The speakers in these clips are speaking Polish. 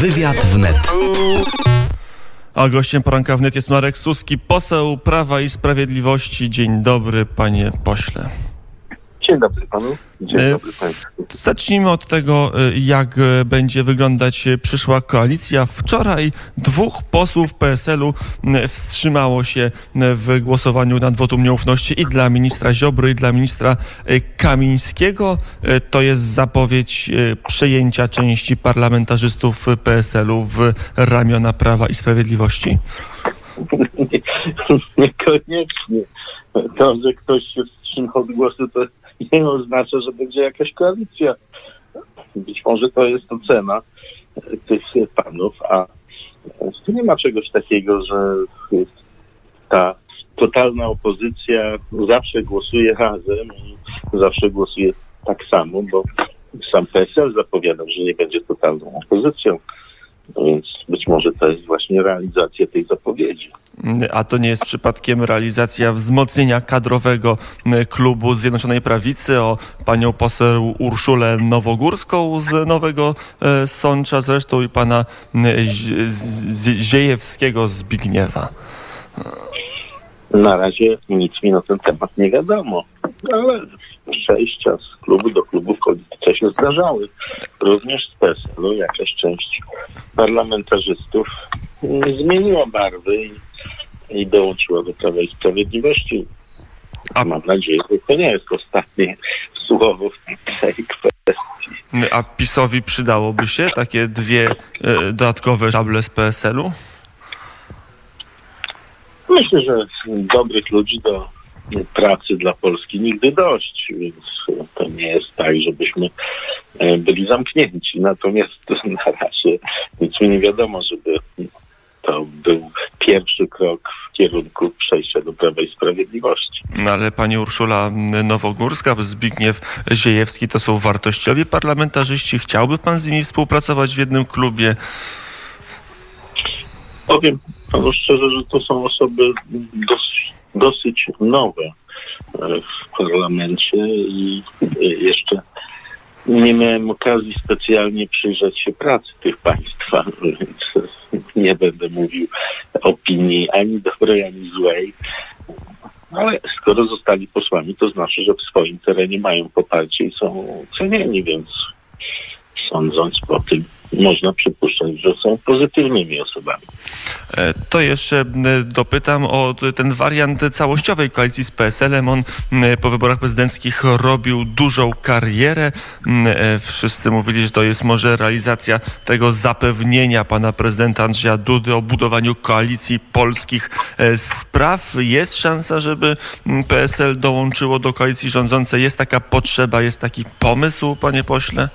Wywiad wnet. A gościem poranka wnet jest Marek Suski, poseł Prawa i Sprawiedliwości. Dzień dobry, panie pośle. Dzień dobry panu. Dzień E, dobry państwu. Zacznijmy od tego, y, jak y, będzie wyglądać przyszła koalicja. Wczoraj dwóch posłów PSL-u wstrzymało się w głosowaniu nad wotum nieufności i dla ministra Ziobry, i dla ministra Kamińskiego. To jest zapowiedź przejęcia części parlamentarzystów PSL-u w ramiona Prawa i Sprawiedliwości. Niekoniecznie. To, że ktoś się wstrzymał od głosu, to nie oznacza, że będzie jakaś koalicja. Być może to jest ocena e, tych panów, a tu nie ma czegoś takiego, że ta totalna opozycja zawsze głosuje razem i zawsze głosuje tak samo, bo sam PSL zapowiadał, że nie będzie totalną opozycją. No Więc być może to jest właśnie realizacja tej zapowiedzi. A to nie jest przypadkiem realizacja wzmocnienia kadrowego klubu Zjednoczonej Prawicy o panią poseł Urszulę Nowogórską z Nowego y, Sącza, zresztą i pana Ziejewskiego z Zbigniewa. Na razie nic mi na ten temat nie wiadomo, ale przejścia z klubu do klubu w polityce się zdarzały. Również z PSL-u jakaś część parlamentarzystów mm, zmieniła barwy i, i dołączyła do Prawa i Sprawiedliwości. A- Mam nadzieję, że to nie jest ostatnie słowo w tej kwestii. A PiSowi przydałoby się takie dwie y, dodatkowe żable z PSL-u? Myślę, że dobrych ludzi do pracy dla Polski nigdy dość, więc to nie jest tak, żebyśmy e, byli zamknięci. Natomiast na razie nic mi nie wiadomo, żeby to był pierwszy krok w kierunku przejścia do Prawa i Sprawiedliwości. No, ale pani Urszula Nowogórska, Zbigniew Ziejewski to są wartościowi parlamentarzyści. Chciałby pan z nimi współpracować w jednym klubie? Powiem panu szczerze, że to są osoby dosyć, dosyć nowe e, w parlamencie i e, jeszcze nie miałem okazji specjalnie przyjrzeć się pracy tych państwa, więc nie będę mówił opinii ani dobrej, ani złej. Ale skoro zostali posłami, to znaczy, że w swoim terenie mają poparcie i są cenieni, więc sądząc po tym, można przypuszczać, że są pozytywnymi osobami. E, To jeszcze dopytam o ten wariant całościowej koalicji z PSL-em. On po wyborach prezydenckich robił dużą karierę. E, Wszyscy mówili, że to jest może realizacja tego zapewnienia pana prezydenta Andrzeja Dudy o budowaniu koalicji polskich e, spraw. Jest szansa, żeby PSL dołączyło do koalicji rządzącej? Jest taka potrzeba, jest taki pomysł, panie pośle?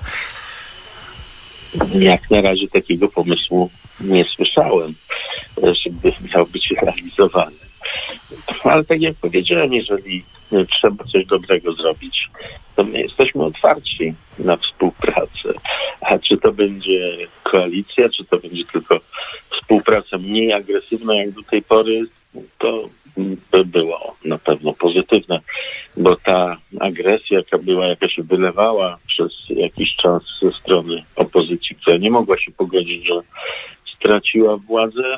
Jak na razie takiego pomysłu nie słyszałem, żeby miał być realizowany. Ale tak jak powiedziałem, jeżeli trzeba coś dobrego zrobić, to my jesteśmy otwarci na współpracę. A czy to będzie koalicja, czy to będzie tylko współpraca mniej agresywna jak do tej pory, to by było na pewno pozytywne, bo ta agresja, jaka była, jaka się wylewała przez jakiś czas ze strony opozycji, która nie mogła się pogodzić, że straciła władzę,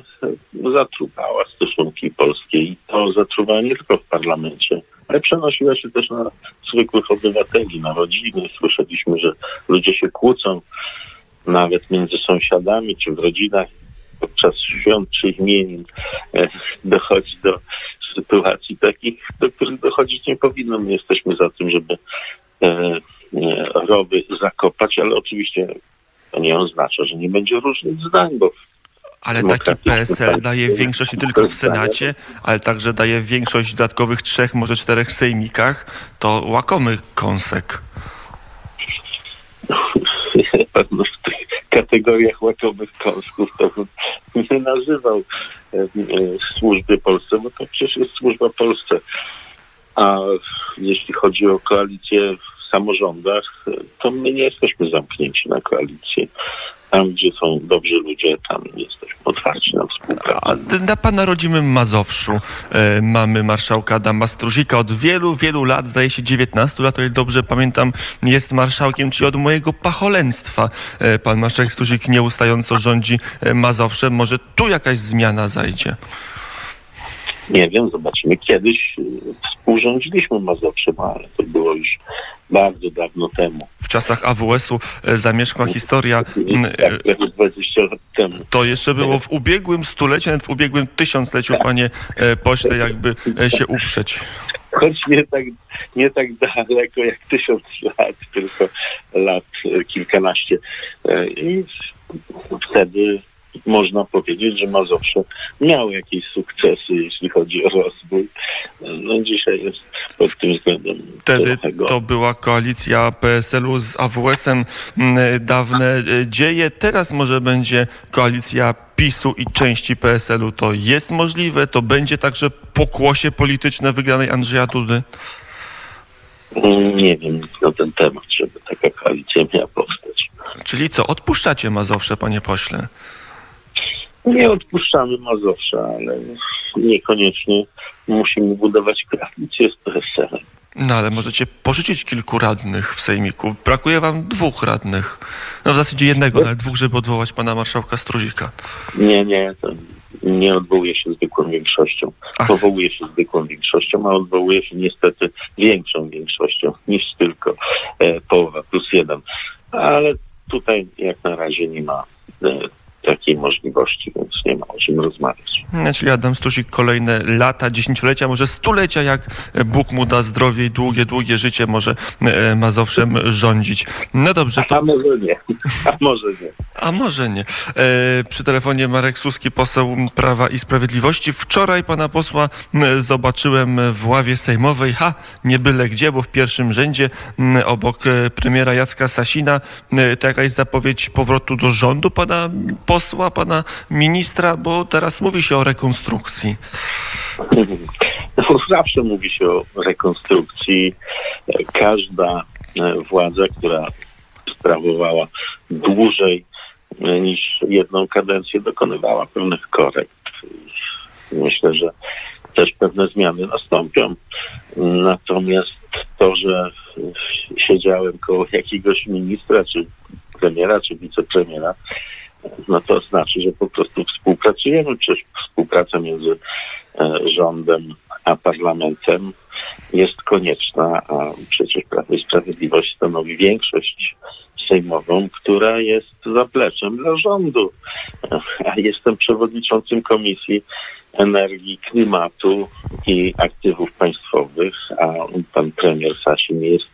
zatrupała stosunki polskie i to zatruwa nie tylko w parlamencie, ale przenosiła się też na zwykłych obywateli, na rodziny. Słyszeliśmy, że ludzie się kłócą nawet między sąsiadami czy w rodzinach podczas świąt czy imienin e, dochodzi do sytuacji takich, do których dochodzić nie powinno. My jesteśmy za tym, żeby e, rowy zakopać, ale oczywiście to nie oznacza, że nie będzie różnych zdań, bo Ale taki PSL daje większość nie tylko w Senacie, ale także daje większość w dodatkowych trzech, może czterech sejmikach. To łakomy kąsek. tych kategoriach łakowych kąsków to bym nie nazywał e, e, służby Polsce, bo to przecież jest służba Polsce. A jeśli chodzi o koalicję w samorządach, to my nie jesteśmy zamknięci na koalicję. Tam, gdzie są dobrzy ludzie, tam jesteśmy otwarci na współpracę. A na pana rodzimym Mazowszu e, mamy marszałka Adama Struzika. Od wielu, wielu lat, zdaje się 19 lat, o ile dobrze pamiętam, jest marszałkiem, czyli od mojego pacholęstwa. E, pan marszałek Struzik nieustająco rządzi e, Mazowszem. Może tu jakaś zmiana zajdzie? Nie wiem, zobaczymy. Kiedyś y, współrządziliśmy Mazowszem, ale to było już bardzo dawno temu. W czasach AWS-u e, zamieszkła historia. m, e, Tak, 20 lat temu. To jeszcze było w ubiegłym stuleciu, nawet w ubiegłym tysiącleciu, panie e, pośle, jakby się uprzeć. Choć nie tak, nie tak daleko jak tysiąc lat, tylko lat kilkanaście. I wtedy można powiedzieć, że Mazowsze miało jakieś sukcesy, jeśli chodzi o rozwój. No dzisiaj jest pod tym względem Wtedy to była koalicja PSL-u z AWS-em. m, Dawne e, dzieje. Teraz może będzie koalicja PiSu i części PSL-u. To jest możliwe? To będzie także pokłosie polityczne wygranej Andrzeja Dudy? Nie wiem nic na ten temat, żeby taka koalicja miała powstać. Czyli co, odpuszczacie Mazowsze, panie pośle? Nie odpuszczamy Mazowsza, ale niekoniecznie musimy budować koalicję z PSL-em. No ale możecie pożyczyć kilku radnych w sejmiku. Brakuje wam dwóch radnych. No w zasadzie jednego, ale dwóch, żeby odwołać pana marszałka Struzika. Nie, nie, to nie odwołuje się zwykłą większością. Ach. Powołuje się zwykłą większością, a odwołuje się niestety większą większością niż tylko e, połowa plus jeden. Ale tutaj jak na razie nie ma e, takiej możliwości, więc nie ma o czym rozmawiać. No, Czyli Adam Struzik kolejne lata, dziesięciolecia, może stulecia, jak Bóg mu da zdrowie i długie, długie życie, może e, Mazowszem rządzić. No dobrze, to A może nie, a może nie. A może nie. E, przy telefonie Marek Suski, poseł Prawa i Sprawiedliwości. Wczoraj pana posła zobaczyłem w ławie sejmowej. Ha, nie byle gdzie, bo w pierwszym rzędzie obok e, premiera Jacka Sasina. E, to jakaś zapowiedź powrotu do rządu pana posła, pana ministra, bo teraz mówi się o rekonstrukcji. No, zawsze mówi się o rekonstrukcji. Każda e, władza, która sprawowała dłużej e, niż jedną kadencję, dokonywała pewnych korekt. Myślę, że też pewne zmiany nastąpią. Natomiast to, że siedziałem koło jakiegoś ministra, czy premiera, czy wicepremiera, no to znaczy, że po prostu współpracujemy. Przecież współpraca między e, rządem a parlamentem jest konieczna, a przecież Prawo i Sprawiedliwość stanowi większość sejmową, która jest zapleczem dla rządu. A jestem przewodniczącym Komisji Energii, Klimatu i Aktywów Państwowych, a pan premier Sasin jest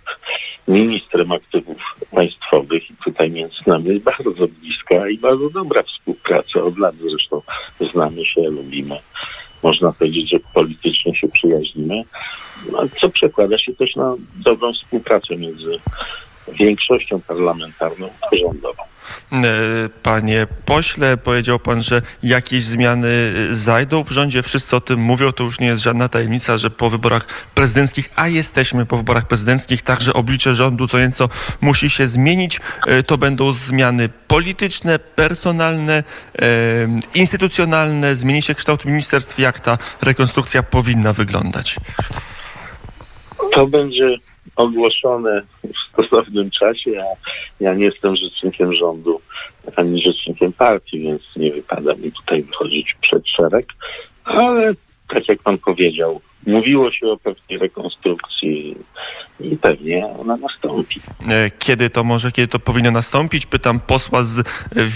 ministrem aktywów państwowych i tutaj między nami jest bardzo bliska i bardzo dobra współpraca. Od lat zresztą znamy się, lubimy. Można powiedzieć, że politycznie się przyjaźnimy, no, co przekłada się też na dobrą współpracę między większością parlamentarną a rządową. E, Panie pośle, powiedział pan, że jakieś zmiany e, zajdą w rządzie. Wszyscy o tym mówią. To już nie jest żadna tajemnica, że po wyborach prezydenckich, a jesteśmy po wyborach prezydenckich, także oblicze rządu co nieco musi się zmienić. E, To będą zmiany polityczne, personalne, instytucjonalne. Zmieni się kształt ministerstw. Jak ta rekonstrukcja powinna wyglądać? To będzie ogłoszone w stosownym czasie, a ja nie jestem rzecznikiem rządu ani rzecznikiem partii, więc nie wypada mi tutaj wychodzić przed szereg, ale tak jak pan powiedział, mówiło się o pewnej rekonstrukcji i pewnie ona nastąpi. E, Kiedy to może, kiedy to powinno nastąpić? Pytam posła z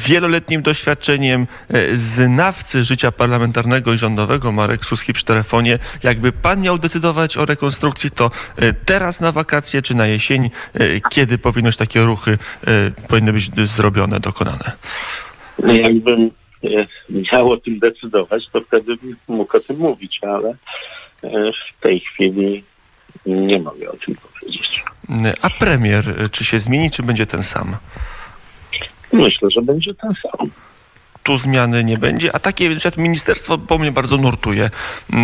wieloletnim doświadczeniem, e, znawcy życia parlamentarnego i rządowego, Marek Suski przy telefonie. Jakby pan miał decydować o rekonstrukcji, to e, teraz na wakacje czy na jesień? Kiedy powinnoś takie ruchy powinny być zrobione, dokonane? No Jakbym miał o tym decydować, to wtedy bym mógł o tym mówić, ale w tej chwili nie mogę o tym powiedzieć. A premier, czy się zmieni, czy będzie ten sam? Myślę, że będzie ten sam. tu zmiany nie będzie, a takie ministerstwo po mnie bardzo nurtuje. E,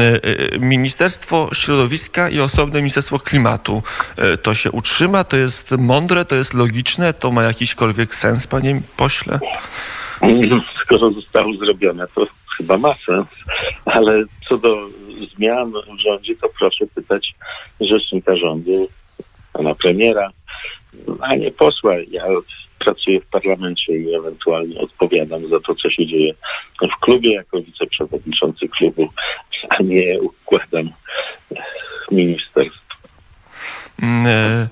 e, Ministerstwo Środowiska i osobne Ministerstwo Klimatu. E, To się utrzyma, to jest mądre, to jest logiczne, to ma jakiśkolwiek sens, panie pośle? Skoro zostało zrobione, to chyba ma sens, ale co do zmian w rządzie, to proszę pytać rzecznika rządu, pana premiera, a nie posła. Ja pracuję w parlamencie i ewentualnie odpowiadam za to, co się dzieje w klubie jako wiceprzewodniczący klubu, a nie układam ministerstw. Mm, e,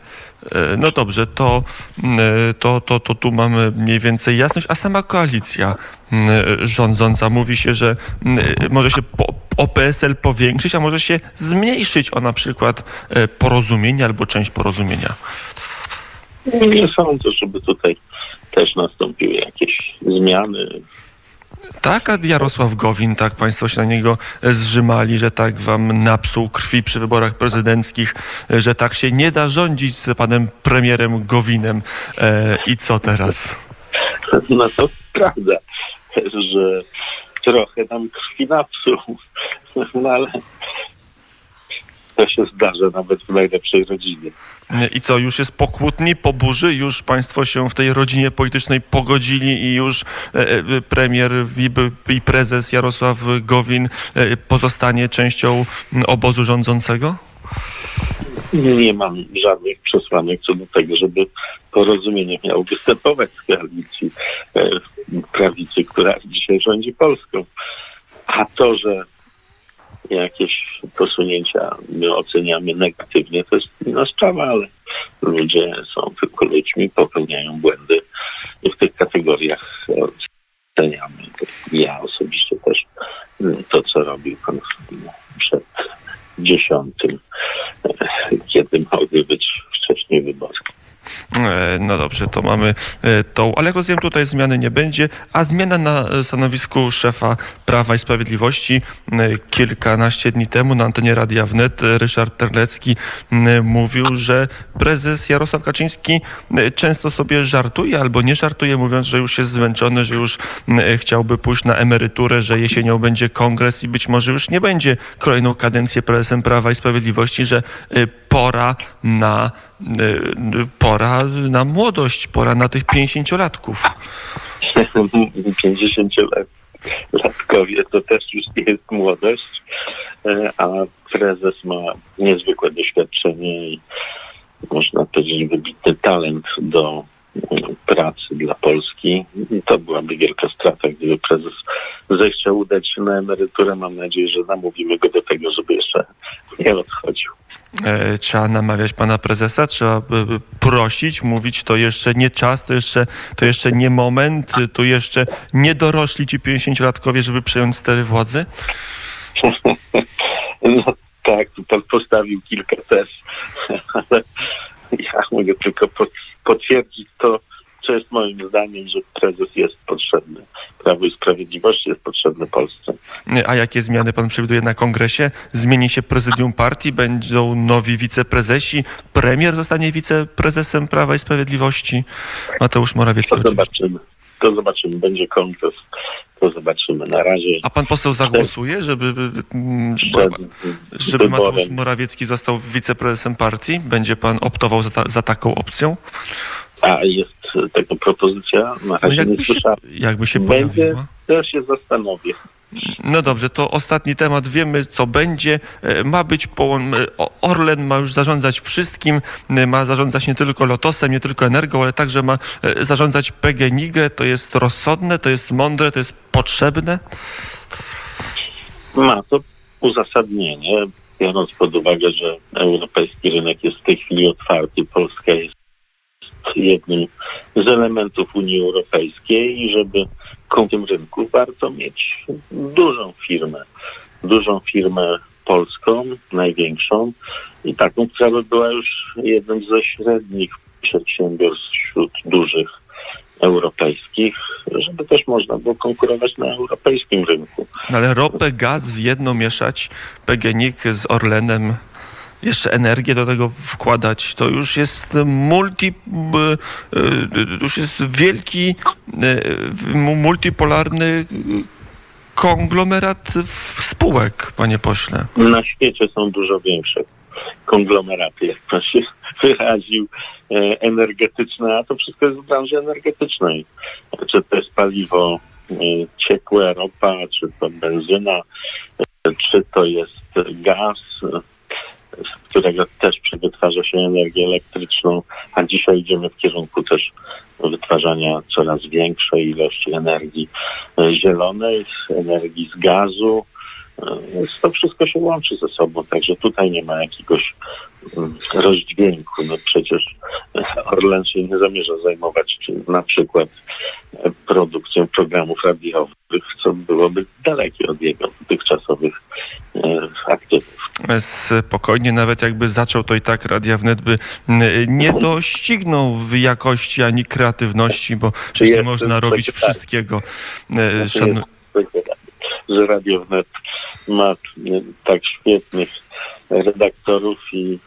No dobrze, to, e, to, to, to tu mamy mniej więcej jasność, a sama koalicja e, rządząca mówi się, że e, może się po, o PSL powiększyć, a może się zmniejszyć o na przykład e, porozumienie albo część porozumienia. Nie sądzę, żeby tutaj też nastąpiły jakieś zmiany. Tak, a Jarosław Gowin, tak państwo się na niego zrzymali, że tak wam napsuł krwi przy wyborach prezydenckich, e, że tak się nie da rządzić z panem premierem Gowinem. E, I co teraz? No to prawda, że trochę nam krwi napsuł, no ale to się zdarza nawet w najlepszej rodzinie. I co, już jest po kłótni, po burzy? Już państwo się w tej rodzinie politycznej pogodzili i już e, e, premier i- i prezes Jarosław Gowin e, pozostanie częścią obozu rządzącego? Nie mam żadnych przesłanek co do tego, żeby porozumienie miało występować z koalicji e, prawicy, która dzisiaj rządzi Polską. A to, że jakieś posunięcia my oceniamy negatywnie, to jest inna sprawa, ale ludzie są tylko ludźmi, popełniają błędy i w tych kategoriach oceniamy. Ja osobiście też mm, to, co robił pan przed dziesiątym, e, kiedy mogły być wcześniej wybory. E, No dobrze, to mamy e, tą, ale jak rozumiem, tutaj zmiany nie będzie, a zmiana na stanowisku szefa Prawa i Sprawiedliwości e, kilkanaście dni temu na antenie Radia Wnet Ryszard Terlecki mówił, że prezes Jarosław Kaczyński często sobie żartuje albo nie żartuje, mówiąc, że już jest zmęczony, że już chciałby pójść na emeryturę, że jesienią będzie kongres i być może już nie będzie kolejną kadencję prezesem Prawa i Sprawiedliwości, że pora na pora na młodość, pora na tych 50-latków. 50-latkowie to też już nie jest młodość, e, a prezes ma niezwykłe doświadczenie i można powiedzieć wybitny talent do pracy dla Polski. I to byłaby wielka strata, gdyby prezes zechciał udać się na emeryturę. Mam nadzieję, że namówimy go do tego, żeby jeszcze nie odchodził. E, Trzeba namawiać pana prezesa, trzeba e, prosić, mówić, to jeszcze nie czas, to jeszcze, to jeszcze nie moment, to jeszcze nie dorośli ci 50-latkowie, żeby przejąć stery władzy. No tak, tu pan postawił kilka tez, ale ja mogę tylko pot- potwierdzić to, co jest moim zdaniem, że prezes jest potrzebny. Prawo i Sprawiedliwości jest potrzebne Polsce. A jakie zmiany pan przewiduje na kongresie? Zmieni się prezydium partii, będą nowi wiceprezesi, premier zostanie wiceprezesem Prawa i Sprawiedliwości, Mateusz Morawiecki To zobaczymy. To zobaczymy. Będzie kongres. To zobaczymy. Na razie A pan poseł zagłosuje, żeby, mm, przed żeby Mateusz Morawiecki został wiceprezesem partii? Będzie pan optował za, ta, za taką opcją? A jest taka propozycja, na No razie nie jakby się, słyszałem. jakby się Będzie, pojawiła. się zastanowię. No dobrze, to ostatni temat. Wiemy, co będzie. E, Ma być połą... e, Orlen ma już zarządzać wszystkim. e, Ma zarządzać nie tylko Lotosem, nie tylko Energo, ale także ma zarządzać PGNiG. To jest rozsądne, to jest mądre, to jest potrzebne. Ma to uzasadnienie, biorąc pod uwagę, że europejski rynek jest w tej chwili otwarty, Polska jest jednym z elementów Unii Europejskiej i żeby ku tym rynku warto mieć dużą firmę, dużą firmę polską, największą i taką, która by była już jednym ze średnich przedsiębiorstw wśród dużych europejskich, żeby też można było konkurować na europejskim rynku. Ale ropę, gaz w jedno mieszać, PGNiG z Orlenem, jeszcze energię do tego wkładać. To już jest multi, już jest wielki, multipolarny konglomerat spółek, panie pośle. Na świecie są dużo większe konglomeraty, jak pan się wyraził, e, energetyczne, a to wszystko jest w branży energetycznej. Czy to jest paliwo e, ciekłe, ropa, czy to benzyna, e, czy to jest gaz, z którego też wytwarza się energię elektryczną, a dzisiaj idziemy w kierunku też wytwarzania coraz większej ilości energii zielonej, energii z gazu, więc to wszystko się łączy ze sobą, także tutaj nie ma jakiegoś mm, rozdźwięku. No przecież Orlen się nie zamierza zajmować na przykład produkcją programów radiowych, co byłoby dalekie od jego dotychczasowych e, aktywów. Spokojnie, nawet jakby zaczął, to i tak Radia Wnet by nie doścignął w jakości ani kreatywności, bo przecież nie można robić wszystkiego. E, Szan że Radio Wnet ma tak świetnych redaktorów i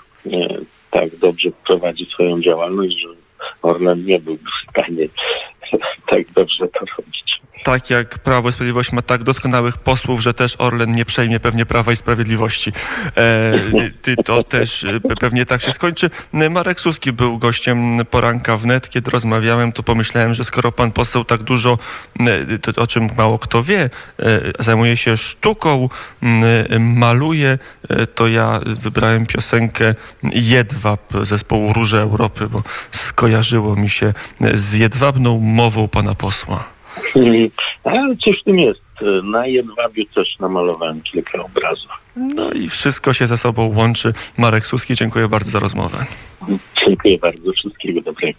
tak dobrze prowadzi swoją działalność, że Orlen nie byłby w stanie tak dobrze to robić tak jak Prawo i Sprawiedliwość ma tak doskonałych posłów, że też Orlen nie przejmie pewnie Prawa i Sprawiedliwości. E, to też e, pewnie tak się skończy. Marek Suski był gościem poranka wnet. Kiedy rozmawiałem, to pomyślałem, że skoro pan poseł tak dużo, e, o czym mało kto wie, e, zajmuje się sztuką, maluje, to ja wybrałem piosenkę Jedwab zespołu Róże Europy, bo skojarzyło mi się z jedwabną mową pana posła. Ale coś w tym jest. Na jedwabiu też namalowałem kilka obrazów. No i wszystko się ze sobą łączy. Marek Suski, dziękuję bardzo za rozmowę. Dziękuję bardzo. Wszystkiego dobrego.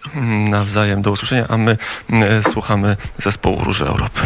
Nawzajem do usłyszenia, a my e, słuchamy zespołu Róże Europy.